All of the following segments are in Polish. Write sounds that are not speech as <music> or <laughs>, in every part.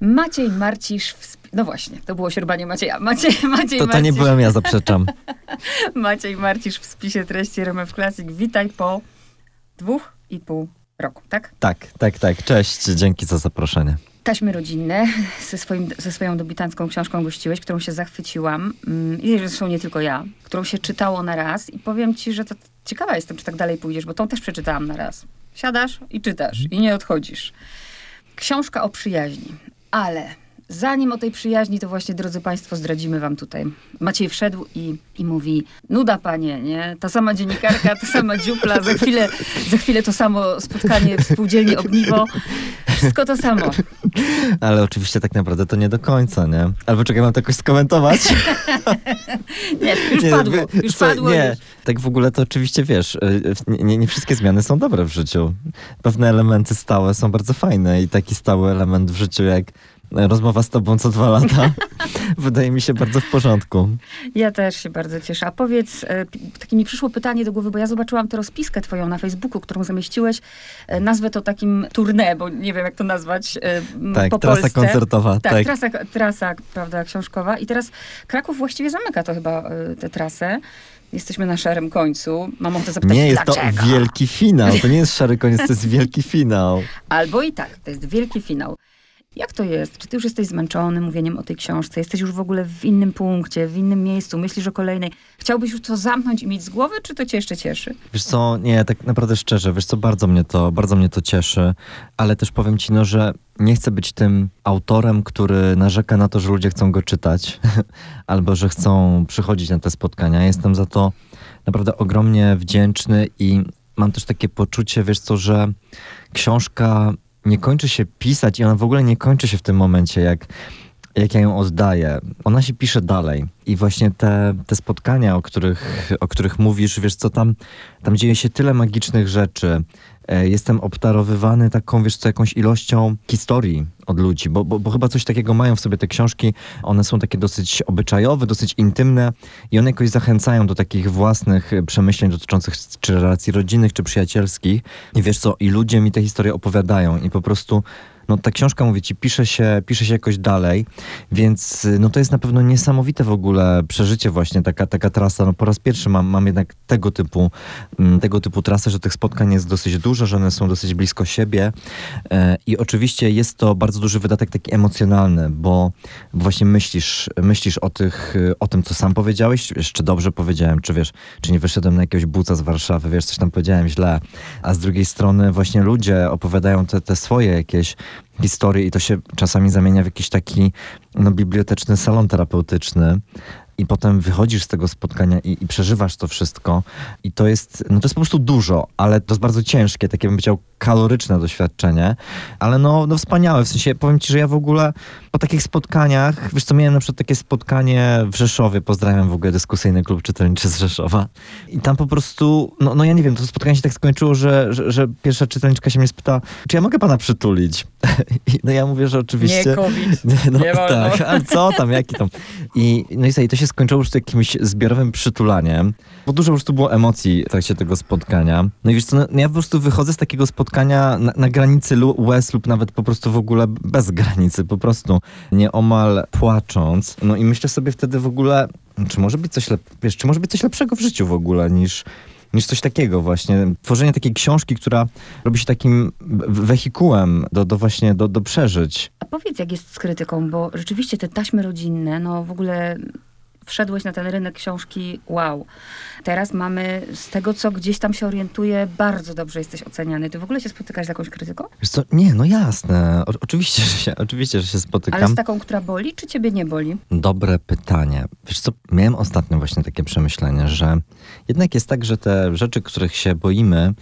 Maciej Marcisz, no właśnie, to było sierbanie Macieja. Maciej, <laughs> Maciej To, to nie byłem ja, zaprzeczam. <laughs> Maciej Marcisz w spisie treści RMF Classic. Witaj po dwóch i pół roku, tak? Tak, tak, tak. Cześć, dzięki za zaproszenie. Taśmy rodzinne ze, swoim, ze swoją debiutancką książką gościłeś, którą się zachwyciłam. Mm, I zresztą nie tylko ja, którą się czytało na raz. I powiem ci, że to ciekawa jestem, czy tak dalej pójdziesz, bo tą też przeczytałam na raz. Siadasz i czytasz i nie odchodzisz. Książka o przyjaźni. Ale zanim o tej przyjaźni, to właśnie, drodzy Państwo, zdradzimy Wam tutaj. Maciej wszedł i, i mówi, nuda panie, nie? Ta sama dziennikarka, ta sama dziupla, za chwilę, za chwilę to samo spotkanie w spółdzielni Ogniwo. Wszystko to samo. Ale oczywiście tak naprawdę to nie do końca, nie? Albo czekaj, mam to jakoś skomentować? <laughs> Nie, już nie, padło, już słuchaj, padło. Nie, Już. Tak w ogóle to oczywiście wiesz, nie, nie, nie wszystkie zmiany są dobre w życiu. Pewne elementy stałe są bardzo fajne i taki stały element w życiu jak rozmowa z tobą co dwa lata <laughs> wydaje mi się bardzo w porządku. Ja też się bardzo cieszę. A powiedz, e, takie mi przyszło pytanie do głowy, bo ja zobaczyłam tę rozpiskę twoją na Facebooku, którą zamieściłeś. E, Nazwę to takim tournée, bo nie wiem jak to nazwać e, Tak, po trasa Polsce. koncertowa. Tak, Tak, Trasa, trasa, prawda, książkowa. I teraz Kraków właściwie zamyka to chyba tę trasę. Jesteśmy na szarym końcu. Mam ochotę zapytać, Nie jest to dlaczego? wielki finał, to nie jest <laughs> szary koniec, to jest wielki finał. Albo i tak, to jest wielki finał. Jak to jest? Czy ty już jesteś zmęczony mówieniem o tej książce? Jesteś już w ogóle w innym punkcie, w innym miejscu? Myślisz o kolejnej? Chciałbyś już to zamknąć i mieć z głowy, czy to cię jeszcze cieszy? Wiesz co, nie, tak naprawdę szczerze, wiesz co, bardzo mnie to, bardzo mnie to cieszy, ale też powiem ci, no, że nie chcę być tym autorem, który narzeka na to, że ludzie chcą go czytać, <laughs> albo że chcą przychodzić na te spotkania. Jestem za to naprawdę ogromnie wdzięczny i mam też takie poczucie, wiesz co, że książka nie kończy się pisać i ona w ogóle nie kończy się w tym momencie, jak jak ja ją oddaję, ona się pisze dalej. I właśnie te, te spotkania, o których, o których mówisz, wiesz co, tam, tam dzieje się tyle magicznych rzeczy. E, Jestem obdarowywany taką, wiesz co, jakąś ilością historii od ludzi, bo, bo, bo chyba coś takiego mają w sobie te książki. One są takie dosyć obyczajowe, dosyć intymne i one jakoś zachęcają do takich własnych e, przemyśleń dotyczących czy relacji rodzinnych, czy przyjacielskich. I wiesz co, i ludzie mi te historie opowiadają i po prostu no ta książka, mówię ci, pisze się, pisze się jakoś dalej, więc y, no to jest na pewno niesamowite w ogóle przeżycie właśnie, taka, taka trasa. No po raz pierwszy mam, mam jednak tego typu, mm, tego typu trasę, że tych spotkań jest dosyć dużo, że one są dosyć blisko siebie. E, i oczywiście jest to bardzo duży wydatek taki emocjonalny, bo właśnie myślisz, myślisz o, tych, y, o tym, co sam powiedziałeś, wiesz, czy dobrze powiedziałem, czy wiesz, czy nie wyszedłem na jakiegoś buca z Warszawy, wiesz, coś tam powiedziałem źle, a z drugiej strony właśnie ludzie opowiadają te, te swoje jakieś historie i to się czasami zamienia w jakiś taki no, biblioteczny salon terapeutyczny. I potem wychodzisz z tego spotkania i, i przeżywasz to wszystko. I to jest, no to jest po prostu dużo, ale to jest bardzo ciężkie, takie bym powiedział kaloryczne doświadczenie, ale no, no wspaniałe. W sensie powiem ci, że ja w ogóle po takich spotkaniach, wiesz co, miałem na przykład takie spotkanie w Rzeszowie, pozdrawiam w ogóle dyskusyjny klub czytelniczy z Rzeszowa. I tam po prostu, no, no ja nie wiem, to spotkanie się tak skończyło, że, że, że pierwsza czytelniczka się mnie spyta, czy ja mogę pana przytulić? <laughs> I no ja mówię, że oczywiście... Nie COVID. <laughs> No, Nie wolno. tak, ale co tam, jaki tam. I, no i, i to się skończyło już jakimś zbiorowym przytulaniem, bo dużo już tu było emocji w trakcie tego spotkania. No i wiesz co, no, ja po prostu wychodzę z takiego spotkania na, na granicy łez lub nawet po prostu w ogóle bez granicy, po prostu nieomal płacząc. No i myślę sobie wtedy w ogóle, czy może być coś, lep- wiesz, czy może być coś lepszego w życiu w ogóle niż niż coś takiego właśnie. Tworzenie takiej książki, która robi się takim wehikułem do, do właśnie, do, do przeżyć. A powiedz, jak jest z krytyką, bo rzeczywiście te taśmy rodzinne, no w ogóle wszedłeś na ten rynek książki, wow. Teraz mamy, z tego co gdzieś tam się orientuję, bardzo dobrze jesteś oceniany. Ty w ogóle się spotykasz z jakąś krytyką? Wiesz co, nie, no jasne. O, oczywiście, że się, oczywiście, że się Ale spotykam. z taką, która boli, czy ciebie nie boli? Dobre pytanie. Wiesz co, miałem ostatnio właśnie takie przemyślenie, że jednak jest tak, że te rzeczy, których się boimy,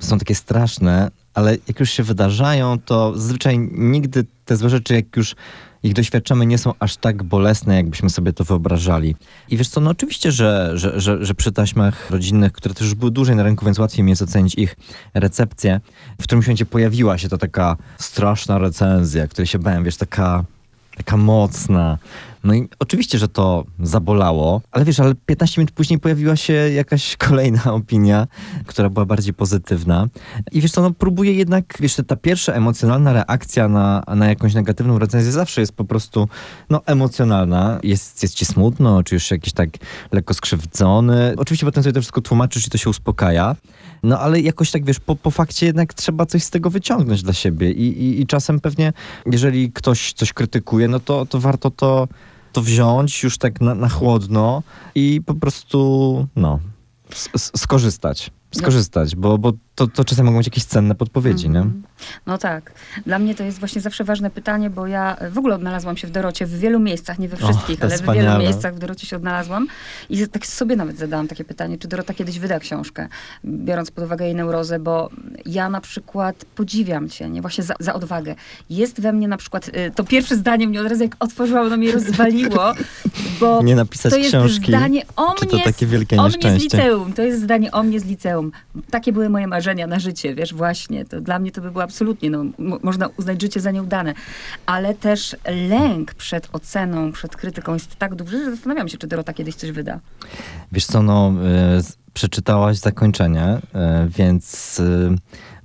są takie straszne, ale jak już się wydarzają, to zazwyczaj nigdy te złe rzeczy, jak już ich doświadczamy, nie są aż tak bolesne, jakbyśmy sobie to wyobrażali. I wiesz co, no oczywiście, że, że, że, że przy taśmach rodzinnych, które też już były dłużej na rynku, więc łatwiej mi jest ocenić ich recepcję, w którymś momencie pojawiła się to taka straszna recenzja, której się bałem, wiesz, taka taka mocna. No i oczywiście, że to zabolało, ale wiesz, ale 15 minut później pojawiła się jakaś <laughs> kolejna opinia, która była bardziej pozytywna. I wiesz co, no próbuję jednak, wiesz, ta pierwsza emocjonalna reakcja na, na jakąś negatywną recenzję zawsze jest po prostu, no, emocjonalna. Jest, jest ci smutno, czy już jakiś tak lekko skrzywdzony. Oczywiście potem sobie to wszystko tłumaczysz i to się uspokaja. No ale jakoś tak, wiesz, po, po fakcie jednak trzeba coś z tego wyciągnąć dla siebie i, i, i czasem pewnie, jeżeli ktoś coś krytykuje, no to, to warto to, to wziąć już tak na, na chłodno i po prostu, no, skorzystać. Skorzystać, bo, bo to, to czasem mogą być jakieś cenne podpowiedzi, nie? Mhm. No tak. Dla mnie to jest właśnie zawsze ważne pytanie, bo ja w ogóle odnalazłam się w Dorocie w wielu miejscach, nie we wszystkich, ale w wielu miejscach w Dorocie się odnalazłam. I tak sobie nawet zadałam takie pytanie, czy Dorota kiedyś wyda książkę, biorąc pod uwagę jej neurozę, bo ja na przykład podziwiam cię, nie? Właśnie za, za odwagę. Jest we mnie na przykład, y, to pierwsze zdanie mnie od razu jak otworzyłam, ono mnie rozwaliło, bo <laughs> Nie napisać to jest książki. zdanie o Czy to mnie, takie wielkie o mnie z nieszczęście? liceum. To jest zdanie o mnie z liceum. Takie były moje marzenia na życie, wiesz, właśnie. To dla mnie to by było absolutnie, no, można uznać życie za nieudane. Ale też lęk przed oceną, przed krytyką jest tak duży, że zastanawiam się, czy Dorota kiedyś coś wyda. Wiesz co, no, y, przeczytałaś zakończenie, y, więc y,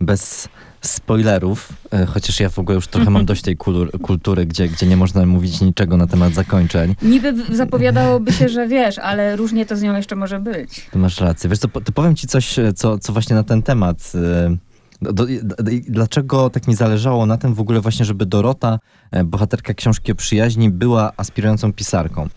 bez spoilerów, y, chociaż ja w ogóle już trochę mam dość tej kultury, gdzie, gdzie nie można mówić niczego na temat zakończeń. Niby zapowiadałoby się, że wiesz, ale różnie to z nią jeszcze może być. To masz rację. Wiesz co, to powiem ci coś, e, co, co właśnie na ten temat. y, Do, do, dlaczego tak mi zależało na tym w ogóle właśnie, żeby Dorota, e, bohaterka książki o przyjaźni, była aspirującą pisarką?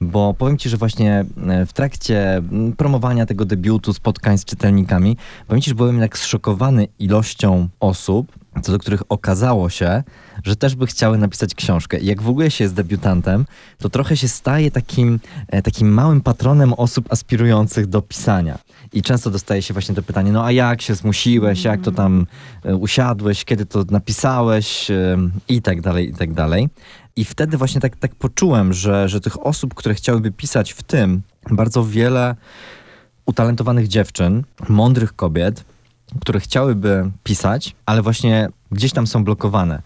Bo powiem ci, że właśnie e, w trakcie promowania tego debiutu, spotkań z czytelnikami, powiem ci, że byłem jednak zszokowany ilością osób, co do których okazało się, że też by chciały napisać książkę. I jak w ogóle się jest debiutantem, to trochę się staje takim, e, takim małym patronem osób aspirujących do pisania. I często dostaje się właśnie to pytanie, no a jak się zmusiłeś, jak to tam e, usiadłeś, kiedy to napisałeś e, i tak dalej, i tak dalej. I wtedy właśnie tak, tak poczułem, że, że tych osób, które chciałyby pisać w tym, bardzo wiele utalentowanych dziewczyn, mądrych kobiet, które chciałyby pisać, ale właśnie gdzieś tam są blokowane.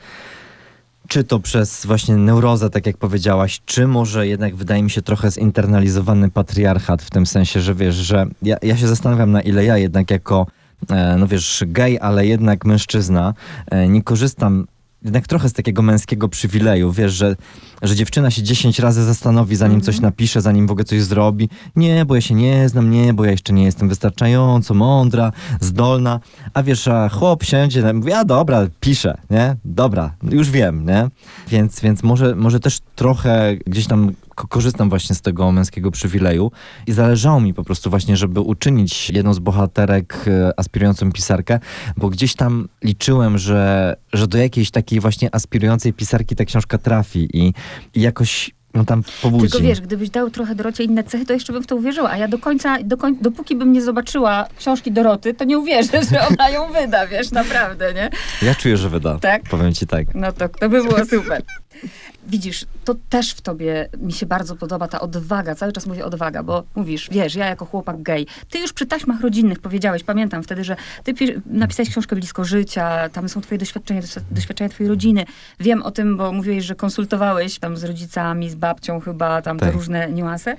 Czy to przez właśnie neurozę, tak jak powiedziałaś, czy może jednak wydaje mi się trochę zinternalizowany patriarchat w tym sensie, że wiesz, że ja, ja się zastanawiam na ile ja jednak jako, e, no wiesz, gej, ale jednak mężczyzna, e, nie korzystam jednak trochę z takiego męskiego przywileju, wiesz, że, że dziewczyna się 10 razy zastanowi, zanim coś napisze, zanim w ogóle coś zrobi. Nie, bo ja się nie znam, nie, bo ja jeszcze nie jestem wystarczająco mądra, zdolna. A wiesz, a chłop siędzie, mówi, a dobra, piszę, nie? Dobra, już wiem, nie? Więc, więc może, może też trochę gdzieś tam korzystam właśnie z tego męskiego przywileju i zależało mi po prostu właśnie, żeby uczynić jedną z bohaterek e, aspirującą pisarkę, bo gdzieś tam liczyłem, że, że do jakiejś takiej właśnie aspirującej pisarki ta książka trafi i, i jakoś no tam pobudzi. Tylko wiesz, gdybyś dał trochę Dorocie inne cechy, to jeszcze bym w to uwierzyła. A ja do końca, do koń, dopóki bym nie zobaczyła książki Doroty, to nie uwierzę, że ona ją wyda, wiesz, naprawdę, nie? Ja czuję, że wyda. Tak? Powiem ci tak. No to, to by było super. Widzisz, to też w tobie mi się bardzo podoba ta odwaga. Cały czas mówię odwaga, bo mówisz, wiesz, ja jako chłopak gej, ty już przy taśmach rodzinnych powiedziałeś, pamiętam wtedy, że ty pi- napisałeś książkę blisko życia, tam są twoje doświadczenia, doświ- doświadczenia twojej rodziny. Wiem o tym, bo mówiłeś, że konsultowałeś tam z rodzicami, z babcią chyba, tam te Tak. różne niuanse.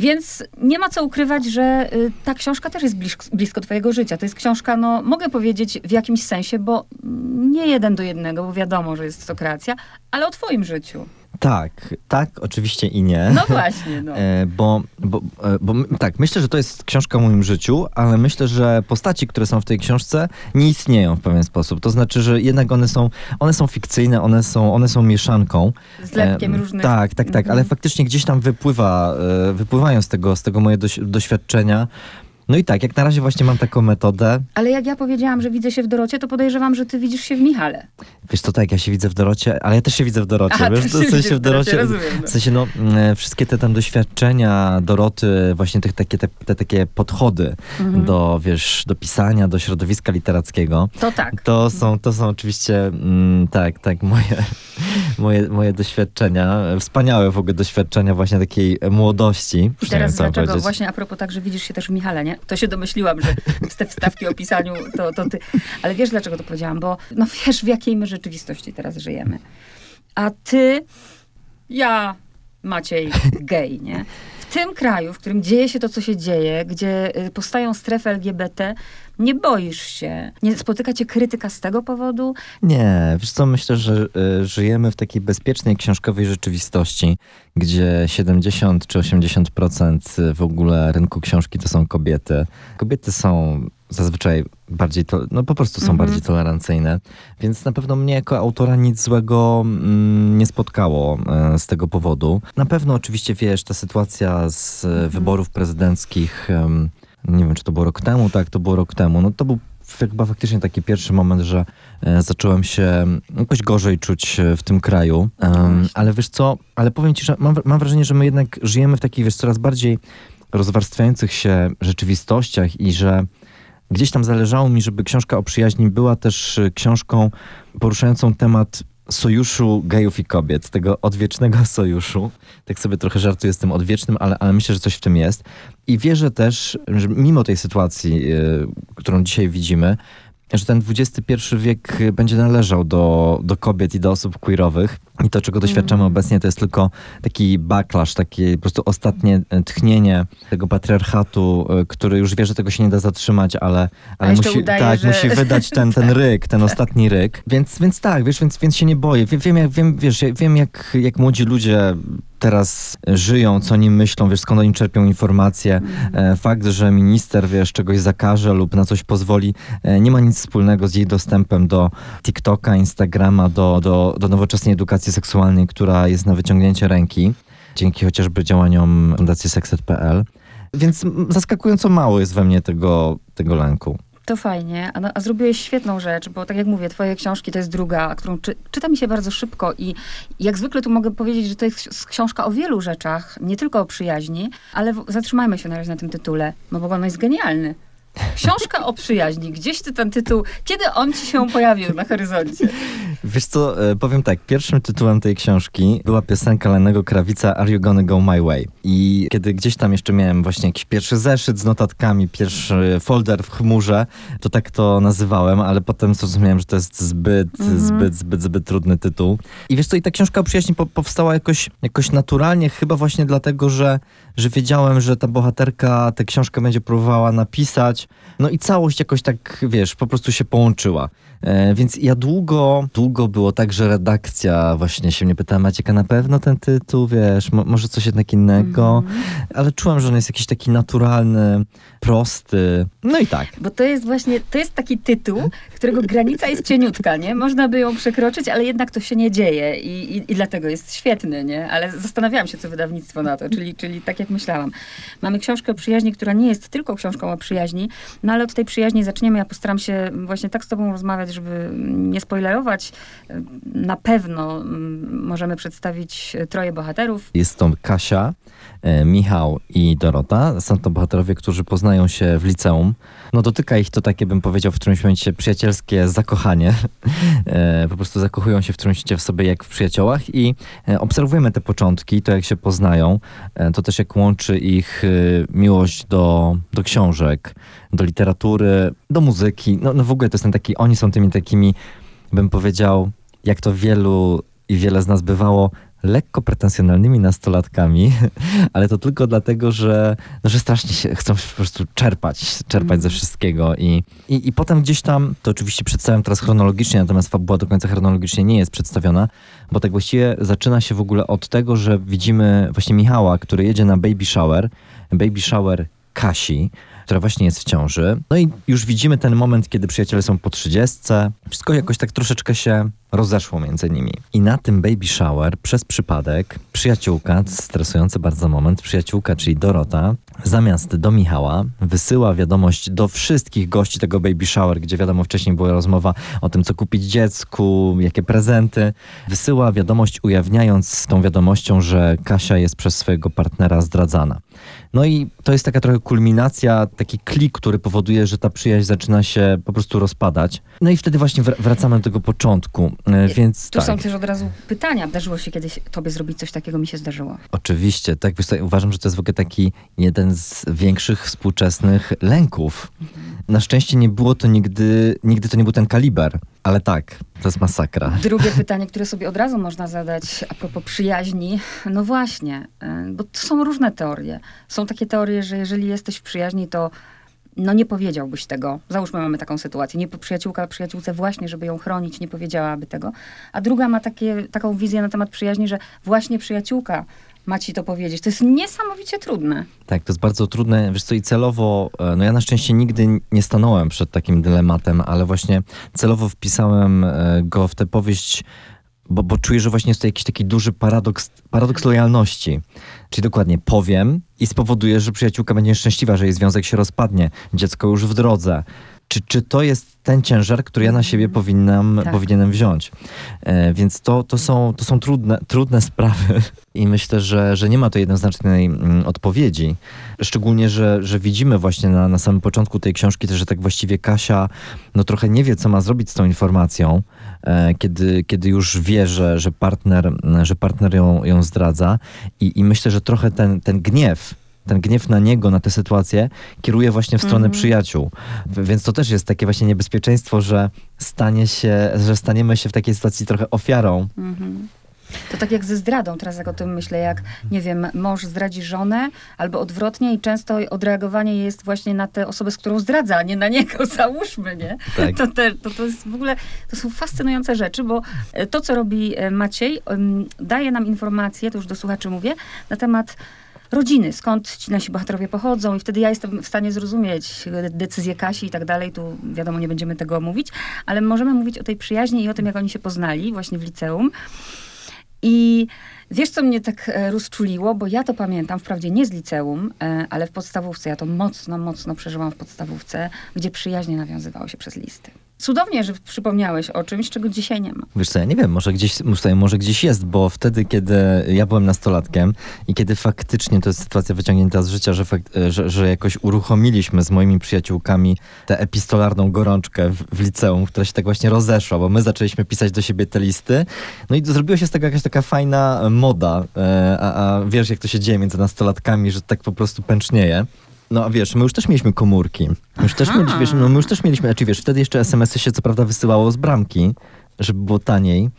Więc nie ma co ukrywać, że y, ta książka też jest blisko, blisko twojego życia. To jest książka, no mogę powiedzieć w jakimś sensie, bo nie jeden do jednego, bo wiadomo, że jest to kreacja, ale o twoim życiu. Tak, tak, oczywiście i nie. No właśnie, no. <laughs> E, bo, bo, e, bo tak, myślę, że to jest książka o moim życiu, ale myślę, że postaci, które są w tej książce, nie istnieją w pewien sposób. To znaczy, że jednak one są, one są fikcyjne, one są, one są mieszanką. Z lepkiem E, różnych... Tak, tak, tak, Mhm. ale faktycznie gdzieś tam wypływa, e, wypływają z tego, z tego moje doś, doświadczenia. No i tak, jak na razie właśnie mam taką metodę. Ale jak ja powiedziałam, że widzę się w Dorocie, to podejrzewam, że ty widzisz się w Michale. Wiesz to tak, ja się widzę w Dorocie, ale ja też się widzę w Dorocie. Aha, wiesz, w sensie w Dorocie. rozumiem, no. W sensie, no, mm, wszystkie te tam doświadczenia Doroty, właśnie tych, takie, te, te takie podchody Mhm. do, wiesz, do pisania, do środowiska literackiego. To tak. To są, to są oczywiście, mm, tak, tak, moje, moje, moje doświadczenia. Wspaniałe w ogóle doświadczenia właśnie takiej młodości. I teraz dlaczego, powiedzieć. właśnie a propos tak, że widzisz się też w Michale, nie? To się domyśliłam, że te wstawki o pisaniu to, to ty. Ale wiesz, dlaczego to powiedziałam? Bo no wiesz, w jakiej my rzeczywistości teraz żyjemy. A ty ja, Maciej, gej, nie? W tym kraju, w którym dzieje się to, co się dzieje, gdzie y, powstają strefy LGBT, nie boisz się, nie spotyka cię krytyka z tego powodu? Nie, wiesz co, myślę, że y, żyjemy w takiej bezpiecznej książkowej rzeczywistości, gdzie 70 czy 80% w ogóle rynku książki to są kobiety. Kobiety są zazwyczaj bardziej, to, no po prostu są Mhm. bardziej tolerancyjne, więc na pewno mnie jako autora nic złego mm, nie spotkało e, z tego powodu. Na pewno oczywiście, wiesz, ta sytuacja z e, wyborów prezydenckich, nie wiem, czy to było rok temu, tak, to było rok temu, no to był chyba faktycznie taki pierwszy moment, że e, zacząłem się jakoś gorzej czuć e, w tym kraju. Właśnie. ale wiesz co, ale powiem ci, że mam, mam wrażenie, że my jednak żyjemy w takich, wiesz, coraz bardziej rozwarstwiających się rzeczywistościach i że gdzieś tam zależało mi, żeby książka o przyjaźni była też y, książką poruszającą temat sojuszu gejów i kobiet, tego odwiecznego <laughs> sojuszu. Tak sobie trochę żartuję z tym odwiecznym, ale, ale myślę, że coś w tym jest. I wierzę też, że mimo tej sytuacji, y, którą dzisiaj widzimy, że ten XXI wiek y, będzie należał do, do kobiet i do osób queerowych. I to, czego doświadczamy obecnie, to jest tylko taki backlash, takie po prostu ostatnie e, tchnienie tego patriarchatu, e, który już wie, że tego się nie da zatrzymać, ale, ale musi, udaje, tak, że- musi wydać ten, ten <laughs> ryk, ten ostatni ryk. Więc, więc tak, wiesz, więc, więc się nie boję. Wiem, wiem, jak, wiem, wiesz, wiem jak, jak młodzi ludzie teraz żyją, co oni myślą, wiesz, skąd oni czerpią informacje. E, Fakt, że minister, wiesz, czegoś zakaże lub na coś pozwoli, e, nie ma nic wspólnego z jej dostępem do TikToka, Instagrama, do, do, do nowoczesnej edukacji seksualnej, która jest na wyciągnięcie ręki, dzięki chociażby działaniom Fundacji Sexet.pl. Więc zaskakująco mało jest we mnie tego, tego lęku. To fajnie, a, a zrobiłeś świetną rzecz, bo tak jak mówię, twoje książki to jest druga, którą czy, czyta mi się bardzo szybko i jak zwykle tu mogę powiedzieć, że to jest książka o wielu rzeczach, nie tylko o przyjaźni, ale w, zatrzymajmy się na razie na tym tytule, no bo on jest genialny. Książka o przyjaźni. Gdzieś ty ten tytuł, kiedy on ci się pojawił na horyzoncie? Wiesz co, e, powiem tak, pierwszym tytułem tej książki była piosenka Lennego Krawica Are You Gonna Go My Way? I kiedy gdzieś tam jeszcze miałem właśnie jakiś pierwszy zeszyt z notatkami, pierwszy folder w chmurze, to tak to nazywałem, ale potem zrozumiałem, że to jest zbyt, Mhm. zbyt, zbyt, zbyt trudny tytuł. I wiesz co, i ta książka o przyjaźni po, powstała jakoś, jakoś naturalnie, chyba właśnie dlatego, że, że wiedziałem, że ta bohaterka tę książkę będzie próbowała napisać, no i całość jakoś tak, wiesz, po prostu się połączyła. E, więc ja długo, długo było tak, że redakcja właśnie się mnie pytała, Macieka, na pewno ten tytuł, wiesz, mo- może coś jednak innego, ale czułem, że on jest jakiś taki naturalny, prosty, no i tak. Bo to jest właśnie, to jest taki tytuł, którego granica jest cieniutka, nie? Można by ją przekroczyć, ale jednak to się nie dzieje i, i, i dlatego jest świetny, nie? Ale zastanawiałam się, co wydawnictwo na to, czyli, czyli tak jak myślałam. Mamy książkę o przyjaźni, która nie jest tylko książką o przyjaźni, no ale od tej przyjaźni zaczniemy. Ja postaram się właśnie tak z tobą rozmawiać, żeby nie spoilerować. Na pewno możemy przedstawić troje bohaterów. Jest to Kasia, e, Michał i Dorota. Są to bohaterowie, którzy poznają się w liceum. No dotyka ich to takie, bym powiedział, w którymś momencie przyjacielskie zakochanie. <laughs> E, po prostu zakochują się w którymś momencie w sobie jak w przyjaciołach i e, obserwujemy te początki, to jak się poznają. E, to też jak łączy ich e, miłość do, do książek, do literatury, do muzyki. No, no w ogóle to jest ten taki, oni są tymi takimi, bym powiedział, jak to wielu i wiele z nas bywało, lekko pretensjonalnymi nastolatkami, <laughs> ale to tylko dlatego, że, no, że strasznie się chcą po prostu czerpać, czerpać ze wszystkiego i, i, i potem gdzieś tam, to oczywiście przedstawiam teraz chronologicznie, natomiast fabuła do końca chronologicznie nie jest przedstawiona, bo tak właściwie zaczyna się w ogóle od tego, że widzimy właśnie Michała, który jedzie na baby shower, baby shower Kasi, która właśnie jest w ciąży. No i już widzimy ten moment, kiedy przyjaciele są po trzydziestce. Wszystko jakoś tak troszeczkę się rozeszło między nimi. I na tym baby shower przez przypadek przyjaciółka, stresujący bardzo moment, przyjaciółka, czyli Dorota, zamiast do Michała wysyła wiadomość do wszystkich gości tego baby shower, gdzie wiadomo wcześniej była rozmowa o tym, co kupić dziecku, jakie prezenty. Wysyła wiadomość ujawniając tą wiadomością, że Kasia jest przez swojego partnera zdradzana. No i to jest taka trochę kulminacja, taki klik, który powoduje, że ta przyjaźń zaczyna się po prostu rozpadać. No i wtedy właśnie wr- wracamy do tego początku. E, Więc Tu tak, są też od razu pytania. Zdarzyło się kiedyś tobie zrobić coś takiego? Mi się zdarzyło. oczywiście, tak, uważam, że to jest w ogóle taki jeden jeden z większych współczesnych lęków. Na szczęście nie było to nigdy, nigdy to nie był ten kaliber, ale tak, to jest masakra. Drugie <laughs> pytanie, które sobie od razu można zadać a propos przyjaźni. No właśnie, y, bo to są różne teorie. Są takie teorie, że jeżeli jesteś w przyjaźni, to no nie powiedziałbyś tego. Załóżmy, mamy taką sytuację. Nie przyjaciółka przyjaciółce właśnie, żeby ją chronić, nie powiedziałaby tego. A druga ma takie, taką wizję na temat przyjaźni, że właśnie przyjaciółka ma ci to powiedzieć. To jest niesamowicie trudne. Tak, to jest bardzo trudne. Wiesz co, i celowo, e, no ja na szczęście nigdy nie stanąłem przed takim dylematem, ale właśnie celowo wpisałem e, go w tę powieść, bo, bo czuję, że właśnie jest to jakiś taki duży paradoks, paradoks lojalności. Czyli dokładnie powiem i spowoduje, że przyjaciółka będzie szczęśliwa, że jej związek się rozpadnie, dziecko już w drodze. Czy, czy to jest ten ciężar, który ja na siebie Mhm. powinnam, Tak. powinienem wziąć? E, więc to, to są, to są trudne, trudne <laughs> sprawy i myślę, że, że nie ma to jednoznacznej mm, odpowiedzi. Szczególnie, że, że widzimy właśnie na, na samym początku tej książki też, że tak właściwie Kasia no trochę nie wie, co ma zrobić z tą informacją, e, kiedy, kiedy już wie, że, że partner, że partner ją, ją zdradza i, i myślę, że trochę ten, ten gniew, ten gniew na niego, na tę sytuację, kieruje właśnie w stronę Mhm. przyjaciół. Więc to też jest takie właśnie niebezpieczeństwo, że stanie się, że staniemy się w takiej sytuacji trochę ofiarą. Mhm. To tak jak ze zdradą, teraz jak o tym myślę, jak, nie wiem, mąż zdradzi żonę, albo odwrotnie i często odreagowanie jest właśnie na tę osobę, z którą zdradza, a nie na niego, <laughs> załóżmy, nie? Tak. To, te, to, to jest w ogóle, to są fascynujące rzeczy, bo e, to, co robi e, Maciej, daje nam informacje, to już do słuchaczy mówię, na temat rodziny, skąd ci nasi bohaterowie pochodzą i wtedy ja jestem w stanie zrozumieć decyzję Kasi i tak dalej, tu wiadomo, nie będziemy tego mówić, ale możemy mówić o tej przyjaźni i o tym, jak oni się poznali właśnie w liceum. I wiesz, co mnie tak e, rozczuliło, bo ja to pamiętam, wprawdzie nie z liceum, e, ale w podstawówce. Ja to mocno, mocno przeżyłam w podstawówce, gdzie przyjaźnie nawiązywało się przez listy. Cudownie, że przypomniałeś o czymś, czego dzisiaj nie ma. Wiesz co, ja nie wiem, może gdzieś, może, gdzieś jest, bo wtedy, kiedy ja byłem nastolatkiem i kiedy faktycznie to jest sytuacja wyciągnięta z życia, że, fakt, że, że jakoś uruchomiliśmy z moimi przyjaciółkami tę epistolarną gorączkę w, w liceum, która się tak właśnie rozeszła, bo my zaczęliśmy pisać do siebie te listy, no i zrobiła się z tego jakaś taka fajna moda, e, a, a wiesz, jak to się dzieje między nastolatkami, że tak po prostu pęcznieje. No a wiesz, my już też mieliśmy komórki. My już też, mieliśmy, wiesz, no, my już też mieliśmy, znaczy wiesz, wtedy jeszcze SMS-y się co prawda wysyłało z bramki, żeby było taniej.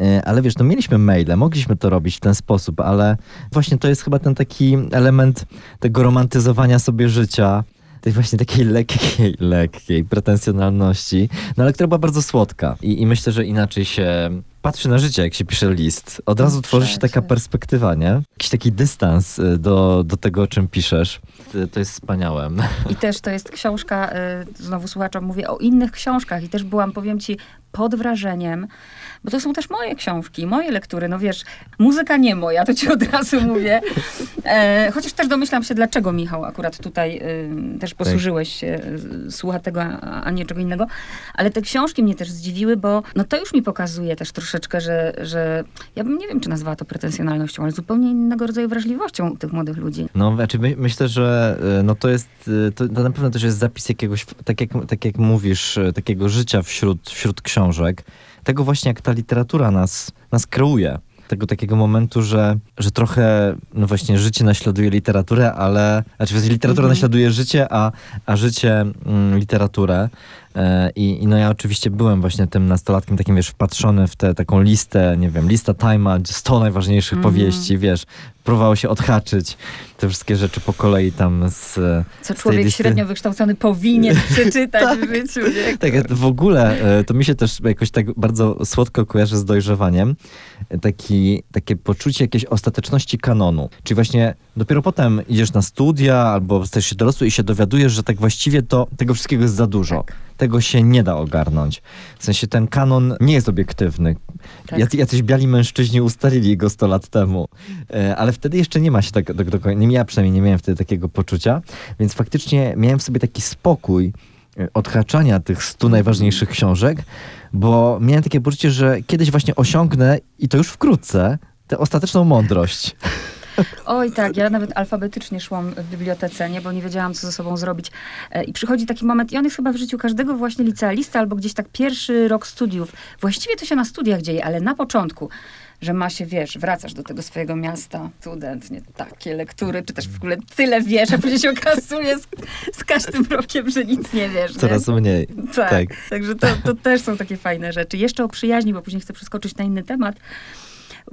E, Ale wiesz, no mieliśmy maile, mogliśmy to robić w ten sposób, ale właśnie to jest chyba ten taki element tego romantyzowania sobie życia, tej właśnie takiej lekkiej, <laughs> lekkiej pretensjonalności, no ale która była bardzo słodka. I, I myślę, że inaczej się patrzy na życie, jak się pisze list. Od razu tworzy się taka perspektywa, nie? Jakiś taki dystans y, do, do tego, o czym piszesz. To- To jest wspaniałe. I też to jest książka, y, znowu słuchaczom mówię o innych książkach i też byłam, powiem ci, pod wrażeniem, bo to są też moje książki, moje lektury. No wiesz, muzyka nie moja, to ci od razu mówię. <laughs> E, chociaż też domyślam się, dlaczego Michał akurat tutaj y, też posłużyłeś się, y, słucha tego, a, a nie czego innego. Ale te książki mnie też zdziwiły, bo no to już mi pokazuje też troszeczkę, że, że ja bym nie wiem, czy nazwała to pretensjonalnością, ale zupełnie innego rodzaju wrażliwością tych młodych ludzi. No, znaczy my, myślę, że y, no to jest, y, to, to na pewno też jest zapis jakiegoś, tak jak, tak jak mówisz, takiego życia wśród, wśród książek. Tego właśnie, jak ta literatura nas, nas kreuje. Tego takiego momentu, że, że trochę, no właśnie, życie naśladuje literaturę, ale, znaczy literatura Mhm. naśladuje życie, a, a życie mm, literaturę. E, I, I no ja oczywiście byłem właśnie tym nastolatkiem takim, wiesz, wpatrzony w tę taką listę, nie wiem, lista Time'a, 100 najważniejszych Mhm. powieści, wiesz, próbowało się odhaczyć te wszystkie rzeczy po kolei tam z... Co z człowiek listy. średnio wykształcony powinien <laughs> przeczytać w życiu. Nie? <laughs> Tak, w ogóle e, to mi się też jakoś tak bardzo słodko kojarzy z dojrzewaniem. E, Taki, takie poczucie jakiejś ostateczności kanonu. Czyli właśnie dopiero potem idziesz na studia albo stajesz się dorosły i się dowiadujesz, że tak właściwie to tego wszystkiego jest za dużo. Tak. Tego się nie da ogarnąć. W sensie ten kanon nie jest obiektywny. Tak. Jacy, jacyś biali mężczyźni ustalili go 100 lat temu. E, Ale wtedy jeszcze nie ma się tak do, do. Nie ja przynajmniej nie miałem wtedy takiego poczucia. Więc faktycznie miałem w sobie taki spokój e, odhaczania tych 100 najważniejszych książek, bo miałem takie poczucie, że kiedyś właśnie osiągnę i to już wkrótce tę ostateczną mądrość. <laughs> Oj tak, ja nawet alfabetycznie szłam w bibliotece, nie, bo nie wiedziałam, co ze sobą zrobić. E, I przychodzi taki moment, i on jest chyba w życiu każdego właśnie licealisty, albo gdzieś tak pierwszy rok studiów. Właściwie to się na studiach dzieje, ale na początku, że ma się, wiesz, wracasz do tego swojego miasta, student, nie takie lektury, czy też w ogóle tyle wiesz, a później się okazuje z, z każdym rokiem, że nic nie wiesz. Coraz nie? mniej. Tak. Tak. Także to, to też są takie fajne rzeczy. Jeszcze o przyjaźni, bo później chcę przeskoczyć na inny temat.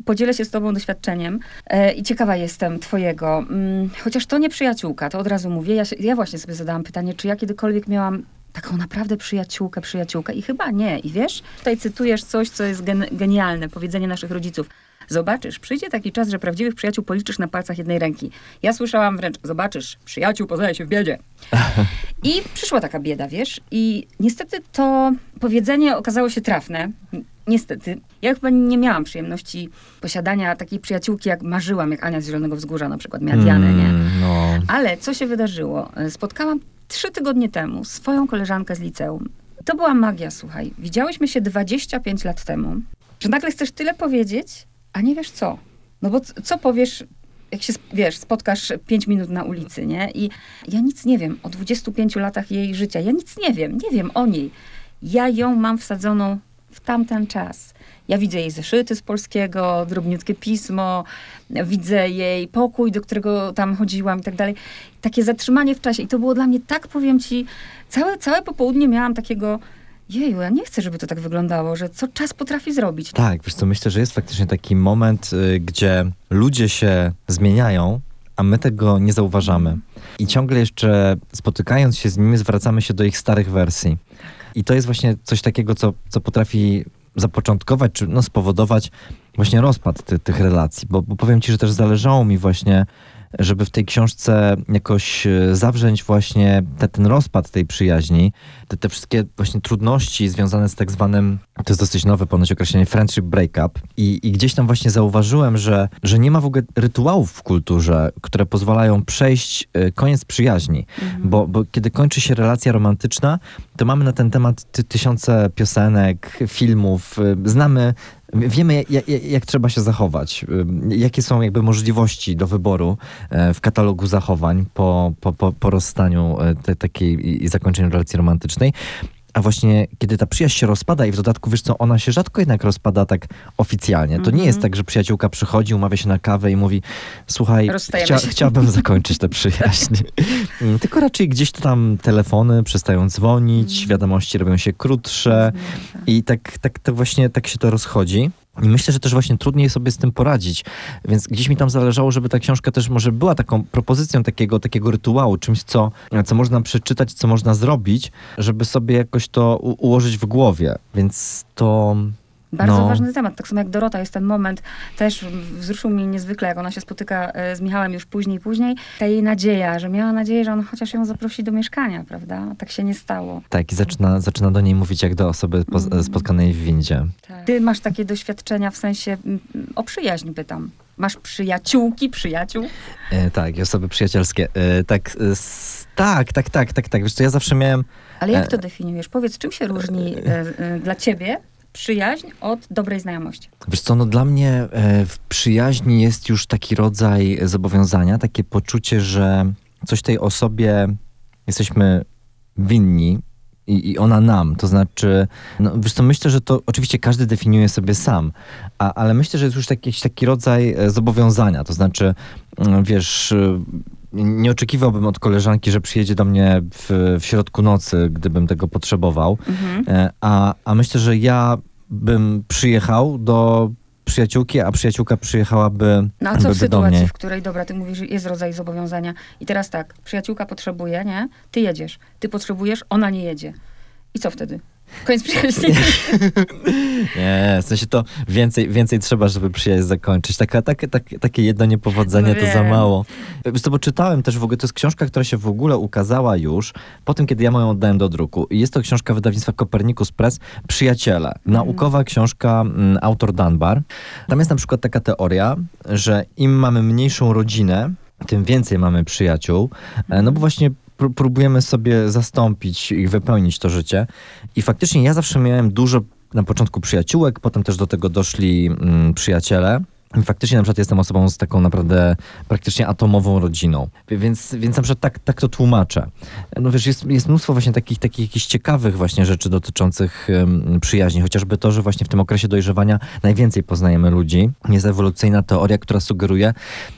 Podzielę się z tobą doświadczeniem e, i ciekawa jestem twojego. Mm, chociaż to nie przyjaciółka, to od razu mówię. Ja, się, ja właśnie sobie zadałam pytanie, czy ja kiedykolwiek miałam taką naprawdę przyjaciółkę, przyjaciółkę i chyba nie. I wiesz, tutaj cytujesz coś, co jest gen, genialne, powiedzenie naszych rodziców. Zobaczysz, przyjdzie taki czas, że prawdziwych przyjaciół policzysz na palcach jednej ręki. Ja słyszałam wręcz, zobaczysz, przyjaciół poznaje się w biedzie. <laughs> I przyszła taka bieda, wiesz? I niestety to powiedzenie okazało się trafne. Niestety. Ja chyba nie miałam przyjemności posiadania takiej przyjaciółki, jak marzyłam, jak Ania z Zielonego Wzgórza na przykład miała Dianę, nie? Mm, No. Ale co się wydarzyło? Spotkałam trzy tygodnie temu swoją koleżankę z liceum. To była magia, słuchaj. Widziałyśmy się 25 lat temu, że nagle chcesz tyle powiedzieć, a nie wiesz co. No bo co powiesz, jak się, wiesz, spotkasz 5 minut na ulicy, nie? I ja nic nie wiem o 25 latach jej życia. Ja nic nie wiem, nie wiem o niej. Ja ją mam wsadzoną tamten czas. Ja widzę jej zeszyty z polskiego, drobniutkie pismo, widzę jej pokój, do którego tam chodziłam i tak dalej. Takie zatrzymanie w czasie. I to było dla mnie tak, powiem ci, całe, całe popołudnie miałam takiego, jeju, ja nie chcę, żeby to tak wyglądało, że co czas potrafi zrobić. Tak, wiesz co, myślę, że jest faktycznie taki moment, y, gdzie ludzie się zmieniają, a my tego nie zauważamy. I ciągle jeszcze spotykając się z nimi, zwracamy się do ich starych wersji. I to jest właśnie coś takiego, co, co potrafi zapoczątkować, czy no, spowodować właśnie rozpad ty, tych relacji. Bo, bo powiem ci, że też zależało mi właśnie, żeby w tej książce jakoś e, zawrzeć właśnie te, ten rozpad tej przyjaźni, te, te wszystkie właśnie trudności związane z tak zwanym, to jest dosyć nowe ponoć określenie, friendship breakup. I, i gdzieś tam właśnie zauważyłem, że, że nie ma w ogóle rytuałów w kulturze, które pozwalają przejść e, koniec przyjaźni. Bo, bo kiedy kończy się relacja romantyczna, to mamy na ten temat ty, tysiące piosenek, filmów, y, znamy, wiemy jak, jak, trzeba się zachować, jakie są jakby możliwości do wyboru e, w katalogu zachowań po, po, po, po rozstaniu e, te, takiej i zakończeniu relacji romantycznej. A właśnie kiedy ta przyjaźń się rozpada i w dodatku, wiesz co, ona się rzadko jednak rozpada tak oficjalnie. To nie jest tak, że przyjaciółka przychodzi, umawia się na kawę i mówi słuchaj, chcia, chciałbym zakończyć tę przyjaźń. <laughs> Mm, Tylko raczej gdzieś to tam telefony przestają dzwonić, wiadomości robią się krótsze i tak, tak to właśnie tak się to rozchodzi. I myślę, że też właśnie trudniej sobie z tym poradzić. Więc gdzieś mi tam zależało, żeby ta książka też może była taką propozycją takiego, takiego rytuału, czymś, co, co można przeczytać, co można zrobić, żeby sobie jakoś to ułożyć w głowie. Więc to... Bardzo No. ważny temat. Tak samo jak Dorota jest ten moment, też wzruszył mnie niezwykle, jak ona się spotyka e, z Michałem już później, później. Ta jej nadzieja, że miała nadzieję, że on chociaż ją zaprosi do mieszkania, prawda? Tak się nie stało. Tak, i zaczyna, zaczyna do niej mówić jak do osoby Mhm. spotkanej w windzie. Ty masz takie doświadczenia w sensie, o przyjaźń pytam. Masz przyjaciółki, przyjaciół? E, tak, i osoby przyjacielskie. E, tak, e, s- tak, tak, tak, tak, tak. Wiesz co, ja zawsze miałem... Ale jak E, to definiujesz? Powiedz, czym się różni e, e, dla ciebie przyjaźń od dobrej znajomości? Wiesz co, no dla mnie e, w przyjaźni jest już taki rodzaj zobowiązania, takie poczucie, że coś tej osobie jesteśmy winni i, i ona nam. To znaczy, no wiesz co, myślę, że to oczywiście każdy definiuje sobie sam, a, ale myślę, że jest już taki, jakiś taki rodzaj e, zobowiązania. To znaczy, mm, wiesz... Nie oczekiwałbym od koleżanki, że przyjedzie do mnie w, w środku nocy, gdybym tego potrzebował. Mhm. E, A, a myślę, że ja bym przyjechał do przyjaciółki, a przyjaciółka przyjechałaby No a co w sytuacji, w której, dobra, ty mówisz, że jest rodzaj zobowiązania i teraz tak, przyjaciółka potrzebuje, nie? Ty jedziesz, ty potrzebujesz, ona nie jedzie. I co wtedy? Koniec przyjaźni. <laughs> Nie, w sensie to więcej, więcej trzeba, żeby przyjaźń zakończyć. Taka, takie, takie, takie jedno niepowodzenie No to za mało. Bo czytałem też w ogóle, to jest książka, która się w ogóle ukazała już po tym, kiedy ja moją oddałem do druku. I jest to książka wydawnictwa Copernicus Press, Przyjaciele. Naukowa książka, mm, autor Dunbar. Tam jest na przykład taka teoria, że im mamy mniejszą rodzinę, tym więcej mamy przyjaciół. E, No bo właśnie pró- próbujemy sobie zastąpić i wypełnić to życie. I faktycznie ja zawsze miałem dużo na początku przyjaciółek, potem też do tego doszli mm, przyjaciele. Faktycznie na przykład jestem osobą z taką naprawdę praktycznie atomową rodziną, więc, więc na przykład tak, tak to tłumaczę. No wiesz, jest, jest mnóstwo właśnie takich, takich jakichś ciekawych właśnie rzeczy dotyczących um, przyjaźni, chociażby to, że właśnie w tym okresie dojrzewania najwięcej poznajemy ludzi. Jest ewolucyjna teoria, która sugeruje,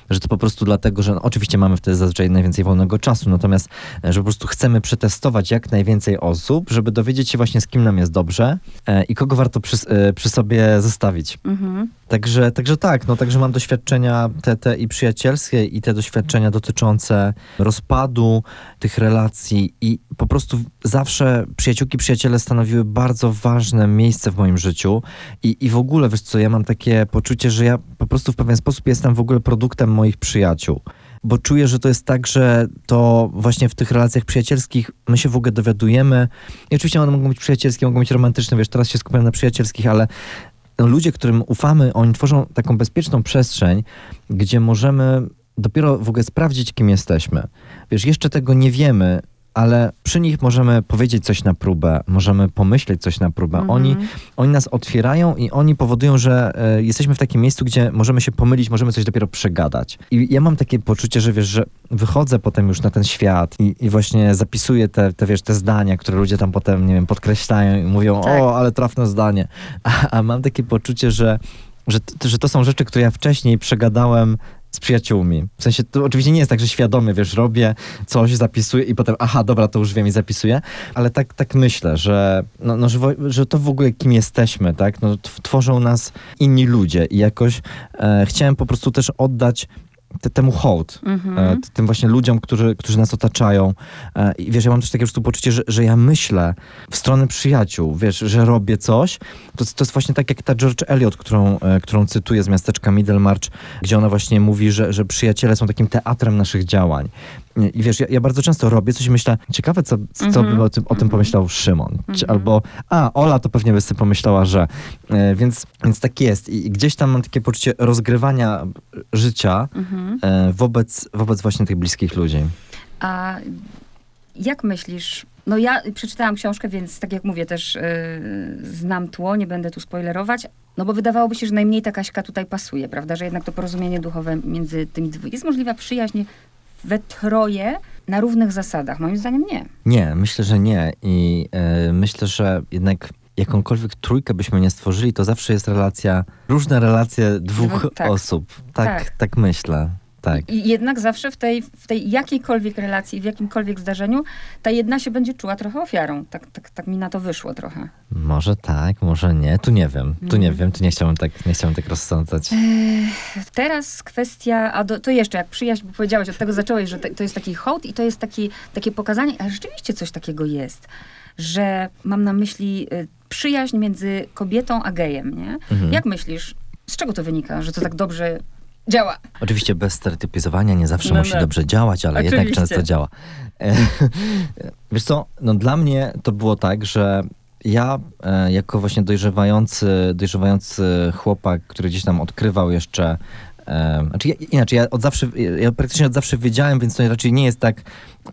że to po prostu dlatego, że no, oczywiście mamy wtedy zazwyczaj najwięcej wolnego czasu, natomiast że po prostu chcemy przetestować jak najwięcej osób, żeby dowiedzieć się właśnie z kim nam jest dobrze e, i kogo warto przy, e, przy sobie zostawić. Mhm. Także, także tak, no także mam doświadczenia te, te i przyjacielskie i te doświadczenia dotyczące rozpadu tych relacji i po prostu zawsze przyjaciółki, przyjaciele stanowiły bardzo ważne miejsce w moim życiu i, i w ogóle, wiesz co, ja mam takie poczucie, że ja po prostu w pewien sposób jestem w ogóle produktem moich przyjaciół bo czuję, że to jest tak, że to właśnie w tych relacjach przyjacielskich my się w ogóle dowiadujemy. I oczywiście one mogą być przyjacielskie, mogą być romantyczne, wiesz, teraz się skupiam na przyjacielskich, ale ludzie, którym ufamy, oni tworzą taką bezpieczną przestrzeń, gdzie możemy dopiero w ogóle sprawdzić, kim jesteśmy. Wiesz, jeszcze tego nie wiemy, ale przy nich możemy powiedzieć coś na próbę, możemy pomyśleć coś na próbę. Mhm. Oni, oni nas otwierają i oni powodują, że e, jesteśmy w takim miejscu, gdzie możemy się pomylić, możemy coś dopiero przegadać. I ja mam takie poczucie, że wiesz, że wychodzę potem już na ten świat i, i właśnie zapisuję te, te, wiesz, te zdania, które ludzie tam potem, nie wiem, podkreślają i mówią, tak. o, ale trafne zdanie. A, a mam takie poczucie, że że, że to są rzeczy, które ja wcześniej przegadałem z przyjaciółmi. W sensie to oczywiście nie jest tak, że świadomie, wiesz, robię coś, zapisuję i potem, aha, dobra, to już wiem i zapisuję, ale tak, tak myślę, że, no, no że, że, to w ogóle kim jesteśmy, tak? No, tworzą nas inni ludzie i jakoś e, chciałem po prostu też oddać te, temu hołd, e, tym właśnie ludziom, którzy, którzy nas otaczają. E, I wiesz, ja mam też takie po poczucie, że, że ja myślę w stronę przyjaciół, wiesz, że robię coś. To, to jest właśnie tak jak ta George Eliot, którą, e, którą cytuję z miasteczka Middlemarch, gdzie ona właśnie mówi, że, że przyjaciele są takim teatrem naszych działań. I wiesz, ja, ja, bardzo często robię coś i myślę, ciekawe, co, co mm -hmm. by o tym, o tym pomyślał Szymon. Mm -hmm. Albo, a, Ola to pewnie by sobie pomyślała, że. E, więc, więc tak jest. I, I, gdzieś tam mam takie poczucie rozgrywania życia mm -hmm. e, wobec, wobec właśnie tych bliskich ludzi. A jak myślisz, no ja przeczytałam książkę, więc tak jak mówię, też yy, znam tło, nie będę tu spoilerować. No bo wydawałoby się, że najmniej ta Kaśka tutaj pasuje, prawda? Że jednak to porozumienie duchowe między tymi dwójkami. Jest możliwa przyjaźń we troje na równych zasadach? Moim zdaniem nie. Nie, myślę, że nie. I yy, myślę, że jednak jakąkolwiek trójkę byśmy nie stworzyli, to zawsze jest relacja, różne relacje dwóch tak. osób. Tak, tak, tak myślę. Tak. I jednak zawsze w tej, w tej jakiejkolwiek relacji, w jakimkolwiek zdarzeniu, ta jedna się będzie czuła trochę ofiarą. Tak, tak, tak mi na to wyszło trochę. Może tak, może nie. Tu nie wiem. Tu nie mhm. wiem, tu nie chciałbym tak, nie chciałbym tak rozsądzać. Eee, teraz kwestia, a do, to jeszcze jak przyjaźń, bo powiedziałeś, od tego zacząłeś, że to jest taki hołd i to jest taki, takie pokazanie, a rzeczywiście coś takiego jest, że mam na myśli y, przyjaźń między kobietą a gejem, nie? Mhm. Jak myślisz, z czego to wynika, że to tak dobrze działa. Oczywiście bez stereotypizowania nie zawsze no, musi no. dobrze działać, ale Oczywiście. jednak często działa. <laughs> Wiesz co, no dla mnie to było tak, że ja e, jako właśnie dojrzewający, dojrzewający chłopak, który gdzieś tam odkrywał jeszcze znaczy ja, inaczej, ja od zawsze, ja praktycznie od zawsze wiedziałem, więc to raczej nie jest tak,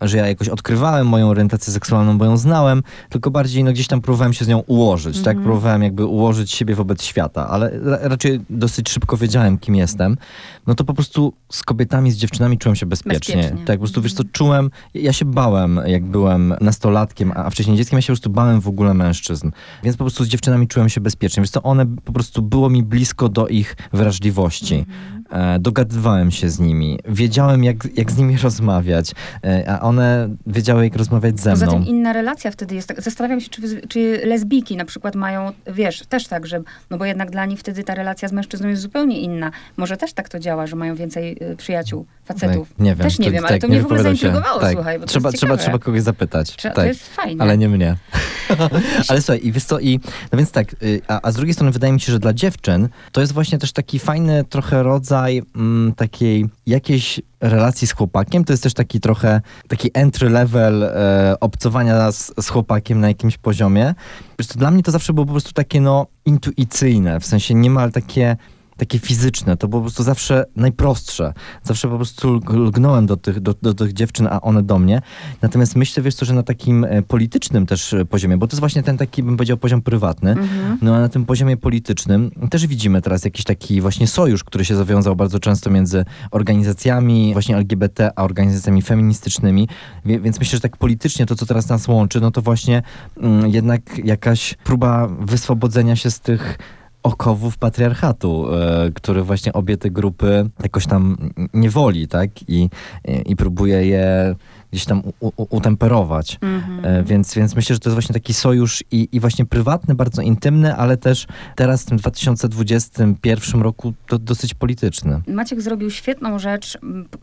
że ja jakoś odkrywałem moją orientację seksualną, bo ją znałem, tylko bardziej no, gdzieś tam próbowałem się z nią ułożyć, mm -hmm. tak? Mhm. Próbowałem jakby ułożyć siebie wobec świata, ale raczej dosyć szybko wiedziałem, kim jestem. No to po prostu z kobietami, z dziewczynami czułem się bezpiecznie. bezpiecznie. Tak, po prostu wiesz co, czułem, ja się bałem, jak byłem nastolatkiem, a wcześniej dzieckiem, ja się po prostu bałem w ogóle mężczyzn. Więc po prostu z dziewczynami czułem się bezpiecznie. Wiesz co, one po prostu było mi blisko do ich wrażliwości. Mm -hmm. E, dogadywałem się z nimi, wiedziałem, jak, jak z nimi <laughs> rozmawiać, e, a one wiedziały, jak rozmawiać ze mną. Poza tym inna relacja wtedy jest. Zastanawiam się, czy, czy lesbijki na przykład mają, wiesz, też tak, że, no bo jednak dla nich wtedy ta relacja z mężczyzną jest zupełnie inna. Może też tak to działa, że mają więcej y, przyjaciół, facetów. Tak, nie wiem. Też nie to, wiem, ale tak, to mnie w ogóle zaintrygowało, tak. słuchaj, bo trzeba, trzeba, trzeba kogoś zapytać. Trzeba, tak. To jest fajne. Ale nie mnie. <laughs> ale słuchaj, i wiesz co, i, no więc tak, y, a, a z drugiej strony wydaje mi się, że dla dziewczyn to jest właśnie też taki fajny trochę rodzaj mm, takiej jakiejś relacji z chłopakiem. To jest też taki trochę taki entry level e, obcowania z, z chłopakiem na jakimś poziomie. Wiesz, to dla mnie to zawsze było po prostu takie no intuicyjne, w sensie niemal takie takie fizyczne, to było po prostu zawsze najprostsze. Zawsze po prostu lgnąłem do tych, do, do tych dziewczyn, a one do mnie. Natomiast myślę, wiesz co, że na takim e, politycznym też e, poziomie, bo to jest właśnie ten taki, bym powiedział, poziom prywatny, Mhm. no a na tym poziomie politycznym też widzimy teraz jakiś taki właśnie sojusz, który się zawiązał bardzo często między organizacjami właśnie LGBT, a organizacjami feministycznymi. Więc myślę, że tak politycznie to, co teraz nas łączy, no to właśnie mm, jednak jakaś próba wyswobodzenia się z tych okowów patriarchatu, e, który właśnie obie te grupy jakoś tam niewoli, tak? I, i, i próbuje je gdzieś tam u, u, utemperować. Mhm. E, Więc, więc myślę, że to jest właśnie taki sojusz i, i właśnie prywatny, bardzo intymny, ale też teraz w tym 2021 roku to dosyć polityczny. Maciek zrobił świetną rzecz.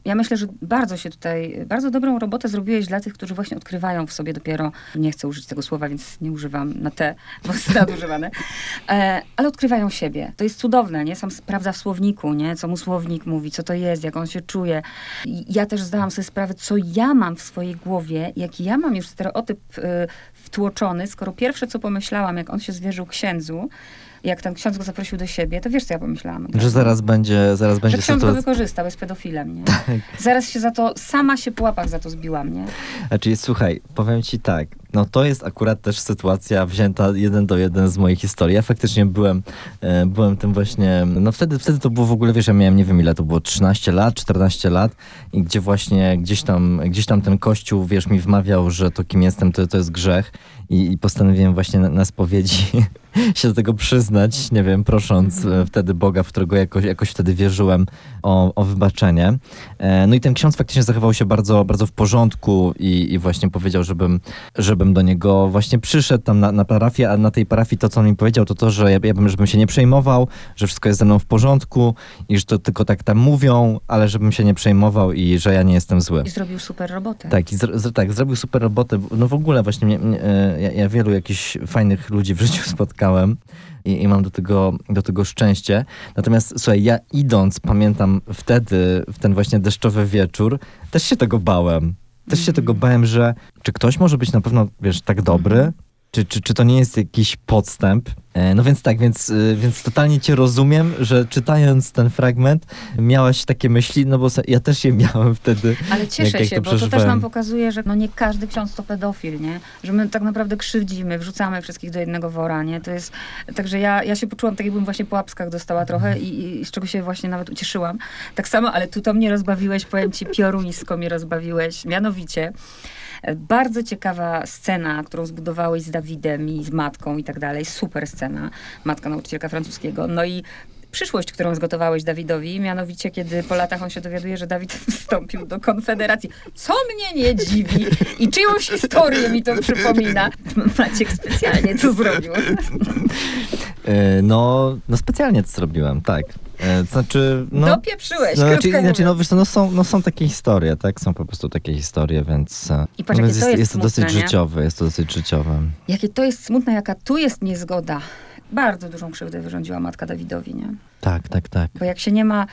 Ja myślę, że bardzo się tutaj, bardzo dobrą robotę zrobiłeś dla tych, którzy właśnie odkrywają w sobie dopiero, nie chcę użyć tego słowa, więc nie używam na te, bo jest nadużywane, e, ale odkrywają siebie. To jest cudowne, nie? Sam sprawdza w słowniku, nie? Co mu słownik mówi, co to jest, jak on się czuje. I ja też zdałam sobie sprawę, co ja mam w swojej głowie, jaki ja mam już stereotyp y, wtłoczony, skoro pierwsze, co pomyślałam, jak on się zwierzył księdzu, jak ten ksiądz go zaprosił do siebie, to wiesz, co ja pomyślałam? Że razu? zaraz będzie, zaraz Że będzie ksiądz go sytuacja. wykorzystał, jest pedofilem, nie? Tak. Zaraz się za to, sama się po łapach za to zbiłam, nie? Znaczy, słuchaj, powiem ci tak, no to jest akurat też sytuacja wzięta jeden do jeden z mojej historii. Ja faktycznie byłem, e, byłem tym właśnie, no wtedy, wtedy to było w ogóle, wiesz, ja miałem, nie wiem ile to było, 13 lat, 14 lat i gdzie właśnie gdzieś tam, gdzieś tam ten kościół, wiesz, mi wmawiał, że to kim jestem, to, to jest grzech i, i postanowiłem właśnie na, na spowiedzi <laughs> się do tego przyznać, nie wiem, prosząc e, wtedy Boga, w którego jakoś, jakoś wtedy wierzyłem o, o wybaczenie. E, No i ten ksiądz faktycznie zachował się bardzo, bardzo w porządku i, i właśnie powiedział, żebym, żebym do niego właśnie przyszedł tam na, na parafię, a na tej parafii to, co on mi powiedział, to to, że ja, ja bym, żebym się nie przejmował, że wszystko jest ze mną w porządku i że to tylko tak tam mówią, ale żebym się nie przejmował i że ja nie jestem zły. I zrobił super robotę. Tak, i zro, z, tak, zrobił super robotę. No w ogóle właśnie mnie, mnie, e, ja, ja wielu jakichś fajnych ludzi w życiu <laughs> spotkałem i, i mam do tego, do tego szczęście. Natomiast słuchaj, ja idąc, pamiętam wtedy, w ten właśnie deszczowy wieczór, też się tego bałem. Też się tego bałem, że czy ktoś może być na pewno, wiesz, tak dobry? Czy, czy, czy to nie jest jakiś podstęp? E, No więc tak, więc, y, więc totalnie cię rozumiem, że czytając ten fragment miałaś takie myśli, no bo ja też je miałem wtedy. Ale cieszę jak się, to bo to też nam pokazuje, że no nie każdy ksiądz to pedofil, nie? Że my tak naprawdę krzywdzimy, wrzucamy wszystkich do jednego wora, nie? To jest, także ja, ja się poczułam tak, jakbym właśnie po łapskach dostała trochę i, i z czego się właśnie nawet ucieszyłam. Tak samo, ale tu to mnie rozbawiłeś, powiem ci, pioruńsko mnie rozbawiłeś, mianowicie e, bardzo ciekawa scena, którą zbudowałeś z Dawidem i z matką i tak dalej. Super scena. Matka nauczycielka francuskiego. No i przyszłość, którą zgotowałeś Dawidowi, mianowicie kiedy po latach on się dowiaduje, że Dawid <laughs> wstąpił do Konfederacji. Co mnie nie dziwi i czyjąś historię mi to przypomina. <laughs> Maciek specjalnie to zrobił. <laughs> E, No, no specjalnie to zrobiłem, tak. E, To znaczy, no... Dopieprzyłeś, no, znaczy, znaczy, no, wiesz, no, są, no są takie historie, tak? Są po prostu takie historie, więc, e, I patrz, no, więc to jest, jest jest to dosyć nie? życiowe, jest to dosyć życiowe. Jakie to jest smutne, jaka tu jest niezgoda. Bardzo dużą krzywdę wyrządziła matka Dawidowi, nie? Tak, tak, tak. Bo jak się nie ma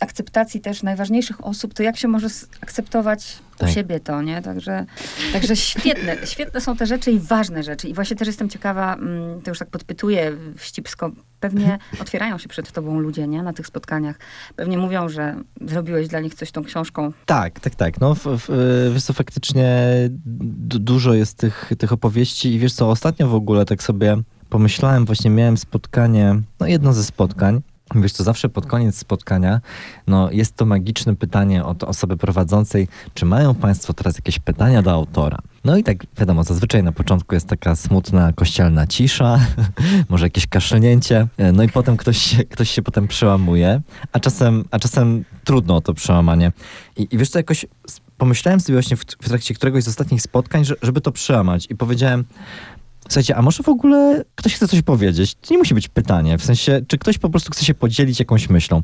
akceptacji też najważniejszych osób, to jak się może akceptować Tak. u siebie to, nie? Także, także świetne, <laughs> świetne są te rzeczy i ważne rzeczy. I właśnie też jestem ciekawa, mm, to już tak podpytuję wścibsko, pewnie <laughs> otwierają się przed tobą ludzie, nie? Na tych spotkaniach. Pewnie mówią, że zrobiłeś dla nich coś tą książką. Tak, tak, tak. No, w, w, wiesz co, faktycznie du- dużo jest tych, tych opowieści i wiesz co, ostatnio w ogóle tak sobie pomyślałem, właśnie miałem spotkanie, no jedno ze spotkań, Wiesz co, zawsze pod koniec spotkania, no jest to magiczne pytanie od osoby prowadzącej, czy mają Państwo teraz jakieś pytania do autora? No i tak wiadomo, zazwyczaj na początku jest taka smutna kościelna cisza, <laughs> może jakieś kaszlnięcie, no i potem ktoś się, ktoś się potem przełamuje, a czasem, a czasem trudno o to przełamanie. I, i wiesz co, jakoś pomyślałem sobie właśnie w, w trakcie któregoś z ostatnich spotkań, że, żeby to przełamać i powiedziałem, Słuchajcie, a może w ogóle ktoś chce coś powiedzieć? To nie musi być pytanie, w sensie, czy ktoś po prostu chce się podzielić jakąś myślą.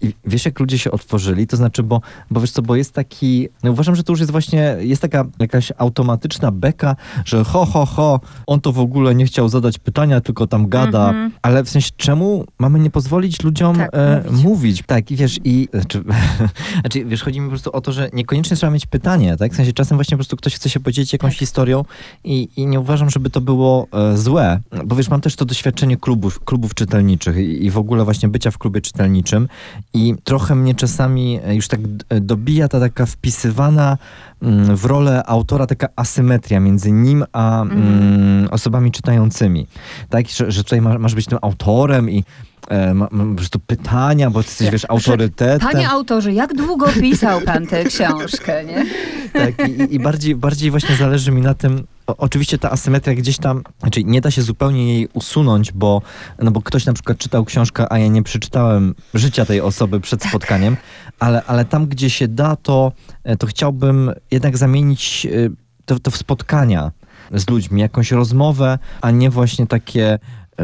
I wiesz, jak ludzie się otworzyli? To znaczy, bo, bo wiesz co, bo jest taki, no uważam, że to już jest właśnie, jest taka jakaś automatyczna beka, że ho, ho, ho, on to w ogóle nie chciał zadać pytania, tylko tam gada. Mhm. Ale w sensie, czemu mamy nie pozwolić ludziom Tak, e, mówić. mówić. Tak, i wiesz, i znaczy, <laughs> znaczy, wiesz, chodzi mi po prostu o to, że niekoniecznie trzeba mieć pytanie, tak? W sensie czasem właśnie po prostu ktoś chce się podzielić jakąś Tak. historią i, i nie uważam, żeby to było e, złe. Bo wiesz, mam też to doświadczenie klubów, klubów czytelniczych i, i w ogóle właśnie bycia w klubie czytelniczym i trochę mnie czasami e, już tak d- dobija ta taka wpisywana mm, w rolę autora taka asymetria między nim a mm, osobami czytającymi. Tak, że, że tutaj ma, masz być tym autorem i prostu pytania, bo ty jesteś, wiesz, autorytetem. Panie autorze, jak długo pisał pan tę książkę, nie? Tak, i, i bardziej, bardziej właśnie zależy mi na tym, oczywiście ta asymetria gdzieś tam, znaczy nie da się zupełnie jej usunąć, bo, no bo ktoś na przykład czytał książkę, a ja nie przeczytałem życia tej osoby przed spotkaniem, ale, ale tam, gdzie się da, to, e, to chciałbym jednak zamienić e, to, to w spotkania z ludźmi, jakąś rozmowę, a nie właśnie takie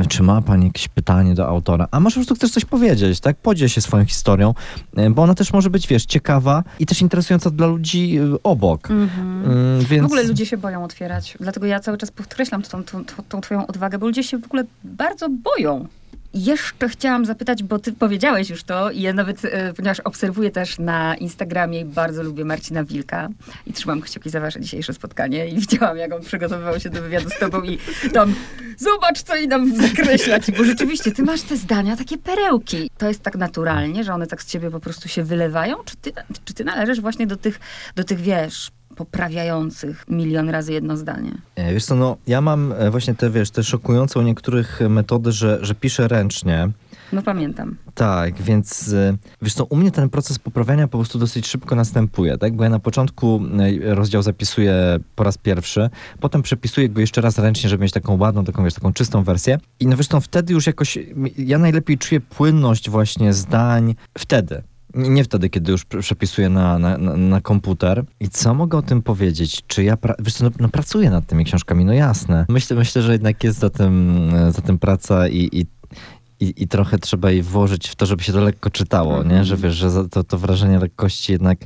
czy ma pani jakieś pytanie do autora? A może po prostu chcesz coś powiedzieć, tak? Podziel się swoją historią, e, bo ona też może być, wiesz, ciekawa i też interesująca dla ludzi e, obok. Mhm. Mm, Więc... W ogóle ludzie się boją otwierać. Dlatego ja cały czas podkreślam tą, tą, tą twoją odwagę, bo ludzie się w ogóle bardzo boją. Jeszcze chciałam zapytać, bo ty powiedziałeś już to i ja nawet, e, ponieważ obserwuję też na Instagramie i bardzo lubię Marcina Wilka i trzymam kciuki za wasze dzisiejsze spotkanie i <laughs> widziałam, jak on przygotowywał się do wywiadu z tobą i tam zobacz, co i nam zakreślać, bo rzeczywiście ty masz te zdania, takie perełki. To jest tak naturalnie, że one tak z ciebie po prostu się wylewają? Czy ty, czy ty należysz właśnie do tych, do tych, wiesz, poprawiających milion razy jedno zdanie? E, Wiesz co, no ja mam e, właśnie te, wiesz, te szokujące u niektórych metody, że, że piszę ręcznie. No pamiętam. Tak, więc e, wiesz co, u mnie ten proces poprawiania po prostu dosyć szybko następuje, tak? Bo ja na początku e, rozdział zapisuję po raz pierwszy, potem przepisuję go jeszcze raz ręcznie, żeby mieć taką ładną, taką, wiesz, taką czystą wersję. I no wiesz, no wtedy już jakoś, ja najlepiej czuję płynność właśnie zdań wtedy. Nie wtedy, kiedy już prze- przepisuję na, na, na, komputer. I co mogę o tym powiedzieć? Czy ja, pra- wiesz co, no, no pracuję nad tymi książkami, no jasne. Myślę, myślę że jednak jest za tym, za tym praca i, i i, I trochę trzeba jej włożyć w to, żeby się to lekko czytało, Mhm. nie? Że wiesz, że to, to wrażenie lekkości jednak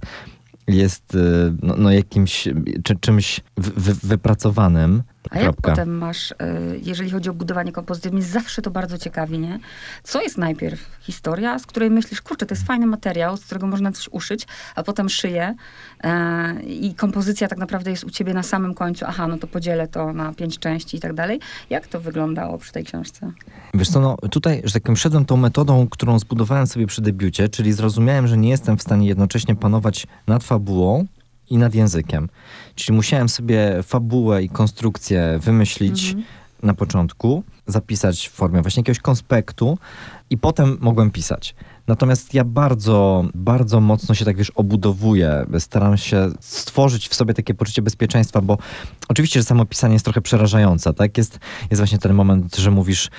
jest y, no, no jakimś czy, czymś wy, wypracowanym. A jak potem masz, y, jeżeli chodzi o budowanie kompozycji, mnie zawsze to bardzo ciekawi, nie? Co jest najpierw? Historia, z której myślisz, kurczę, to jest fajny materiał, z którego można coś uszyć, a potem szyję e, i kompozycja tak naprawdę jest u ciebie na samym końcu, aha, no to podzielę to na pięć części i tak dalej. Jak to wyglądało przy tej książce? Wiesz co, no tutaj, że tak powiem, szedłem tą metodą, którą zbudowałem sobie przy debiucie, czyli zrozumiałem, że nie jestem w stanie jednocześnie panować nad fabułą i nad językiem. Czyli musiałem sobie fabułę i konstrukcję wymyślić Mhm. na początku, zapisać w formie właśnie jakiegoś konspektu i potem mogłem pisać. Natomiast ja bardzo, bardzo mocno się tak wiesz, obudowuję. Staram się stworzyć w sobie takie poczucie bezpieczeństwa, bo oczywiście, że samo pisanie jest trochę przerażające, tak? Jest, jest właśnie ten moment, że mówisz,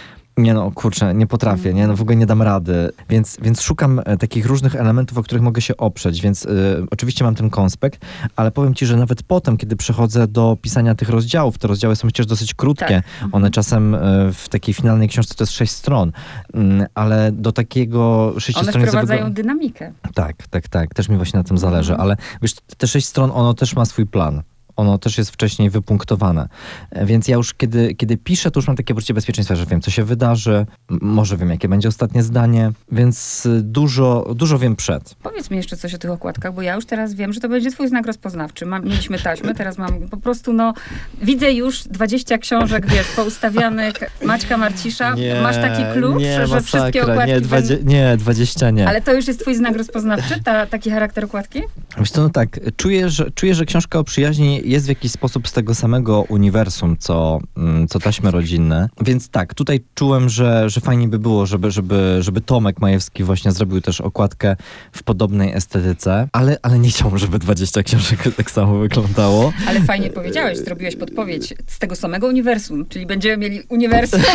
nie no, kurczę, nie potrafię, nie, no w ogóle nie dam rady. Więc, więc szukam e, takich różnych elementów, o których mogę się oprzeć, więc e, oczywiście mam ten konspekt, ale powiem ci, że nawet potem, kiedy przechodzę do pisania tych rozdziałów, te rozdziały są przecież dosyć krótkie, Tak. one czasem e, w takiej finalnej książce to jest sześć stron, Mm, ale do takiego One sześciostroniowego... wprowadzają dynamikę. Tak, tak, tak. Też mi właśnie na tym zależy, Mhm. ale wiesz, te sześć stron, ono też ma swój plan. Ono też jest wcześniej wypunktowane. E, Więc ja już kiedy, kiedy piszę, to już mam takie poczucie bezpieczeństwa, że wiem, co się wydarzy, może wiem, jakie będzie ostatnie zdanie, więc y, dużo, dużo wiem przed. Powiedz mi jeszcze coś o tych okładkach, bo ja już teraz wiem, że to będzie twój znak rozpoznawczy. Mam, mieliśmy taśmy, teraz mam po prostu, no, widzę już 20 książek, wiesz, poustawianych Maćka Marcisza. Masz taki klucz, że wszystkie okładki... nie, będą- dwadzie, nie, 20 nie. Ale to już jest twój znak rozpoznawczy, ta, taki charakter okładki? Wiesz co, no tak, czuję że, czuję, że książka o przyjaźni jest w jakiś sposób z tego samego uniwersum, co, mm, co taśmy rodzinne. Więc tak, tutaj czułem, że, że fajnie by było, żeby, żeby, żeby Tomek Majewski właśnie zrobił też okładkę w podobnej estetyce, ale, ale nie chciałbym, żeby 20 książek <laughs> tak samo wyglądało. Ale fajnie powiedziałeś, zrobiłeś podpowiedź z tego samego uniwersum, czyli będziemy mieli uniwersum, <laughs>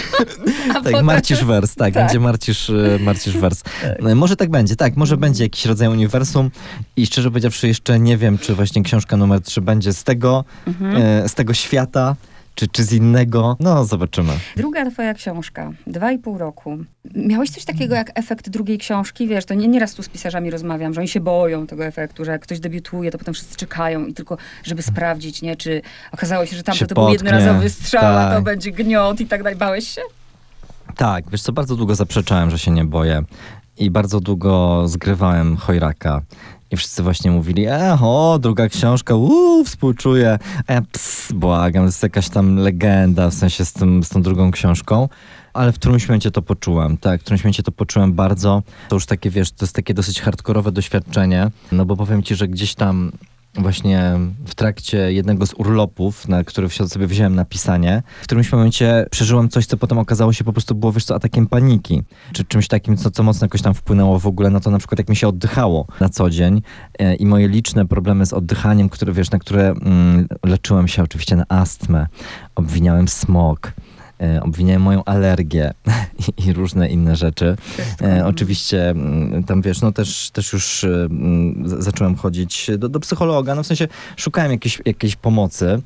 Tak, potem... Marcisz Wers, tak, Tak. będzie Marcisz, y, Marcisz Wers. No, Może tak będzie, tak, może będzie jakiś rodzaj uniwersum i szczerze powiedziawszy jeszcze nie wiem, czy właśnie książka numer 3 będzie z tego, Mhm. e, z tego świata, czy, czy z innego. No, zobaczymy. Druga twoja książka, dwa i pół roku. Miałeś coś takiego jak efekt drugiej książki? Wiesz, to nie, nieraz tu z pisarzami rozmawiam, że oni się boją tego efektu, że jak ktoś debiutuje, to potem wszyscy czekają i tylko, żeby sprawdzić, nie, czy okazało się, że tamto Się to był jednorazowy strzał, a to tak. będzie gniot i tak dalej. Bałeś się? Tak, wiesz co, bardzo długo zaprzeczałem, że się nie boję. I bardzo długo zgrywałem chojraka. I wszyscy właśnie mówili, e, o, druga książka, uuu, współczuję. A ja, ps, błagam, to jest jakaś tam legenda, w sensie z, tym, z tą drugą książką. Ale w którymś momencie to poczułem, tak, w którymś momencie to poczułem bardzo. To już takie, wiesz, to jest takie dosyć hardkorowe doświadczenie, no bo powiem ci, że gdzieś tam właśnie w trakcie jednego z urlopów, na który wsi- sobie wziąłem na pisanie, w którymś momencie przeżyłem coś, co potem okazało się po prostu było, wiesz co, atakiem paniki. Czy czymś takim, co, co mocno jakoś tam wpłynęło w ogóle na to, na przykład jak mi się oddychało na co dzień e, i moje liczne problemy z oddychaniem, które, wiesz, na które mm, leczyłem się oczywiście na astmę, obwiniałem smog, e, obwiniałem moją alergię <laughs> i, różne inne rzeczy. E, oczywiście mm, tam wiesz, no też, też już e, mm, zacząłem chodzić do, do psychologa, no w sensie szukałem jakiejś, jakiejś pomocy,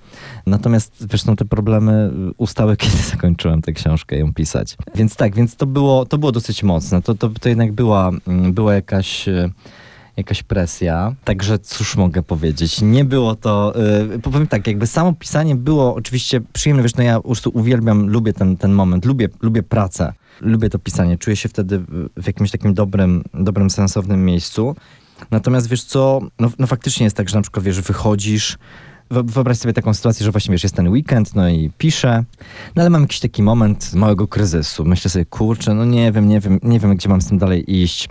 natomiast wiesz, no te problemy ustały, <laughs> kiedy zakończyłem tę książkę ją pisać. Więc tak, więc to było, to było dosyć mocne, to, to, to jednak była, mm, była jakaś... Jakaś presja. Także cóż mogę powiedzieć? Nie było to. Yy, powiem tak, jakby samo pisanie było oczywiście przyjemne. Wiesz, no ja po prostu uwielbiam, lubię ten, ten moment, lubię, lubię pracę. Lubię to pisanie, czuję się wtedy w- jakimś takim dobrym, dobrym, sensownym miejscu. Natomiast wiesz co, no, no faktycznie jest tak, że na przykład wiesz, wychodzisz, Wyobraź sobie taką sytuację, że właśnie wiesz, jest ten weekend, no i piszę, no ale mam jakiś taki moment małego kryzysu. Myślę sobie, kurczę, no nie wiem, nie wiem, nie wiem, gdzie mam z tym dalej iść.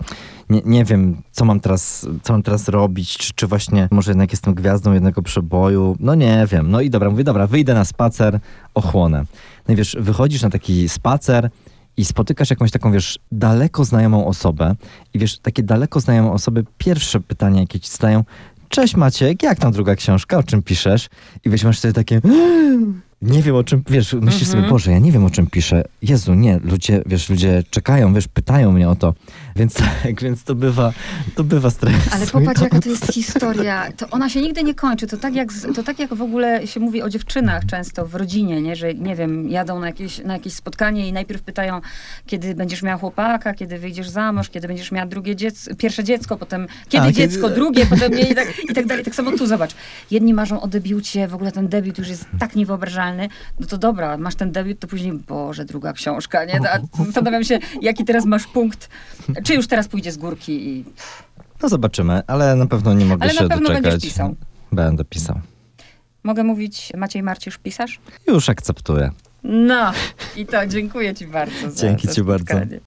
Nie, nie wiem, co mam teraz, co mam teraz robić, czy, czy właśnie może jednak jestem gwiazdą jednego przeboju. No nie wiem. No i dobra, mówię, dobra, wyjdę na spacer, ochłonę. No i wiesz, wychodzisz na taki spacer, i spotykasz jakąś taką, wiesz, daleko znajomą osobę i wiesz, takie daleko znajome osoby, pierwsze pytanie, jakie ci zadają, cześć Maciek, jak tam druga książka, o czym piszesz? I wiesz, masz sobie takie, <gasps> nie wiem o czym, wiesz, myślisz Mhm. sobie, Boże, ja nie wiem o czym piszę. Jezu, nie, ludzie, wiesz, ludzie czekają, wiesz, pytają mnie o to. Więc tak, więc to bywa, to bywa stres. Ale popatrz, jaka to jest historia. To ona się nigdy nie kończy. To tak, jak, to tak jak w ogóle się mówi o dziewczynach często w rodzinie, nie? że nie wiem, jadą na jakieś, na jakieś spotkanie i najpierw pytają, kiedy będziesz miała chłopaka, kiedy wyjdziesz za mąż, kiedy będziesz miała drugie dziecko, pierwsze dziecko, potem kiedy A, kiedy- dziecko, drugie, potem nie, i tak, i tak dalej. Tak samo tu zobacz. Jedni marzą o debiucie, w ogóle ten debiut już jest tak niewyobrażalny. No to dobra, masz ten debiut, to później, Boże, druga książka, nie? A Zastanawiam się, jaki teraz masz punkt, czy już teraz pójdzie z górki i No zobaczymy, ale na pewno nie mogę Ale się na pewno doczekać. będziesz pisał. Będę pisał. Mogę mówić Maciej Marcisz pisarz? Już akceptuję. No i to dziękuję ci bardzo. Za, Dzięki ci bardzo.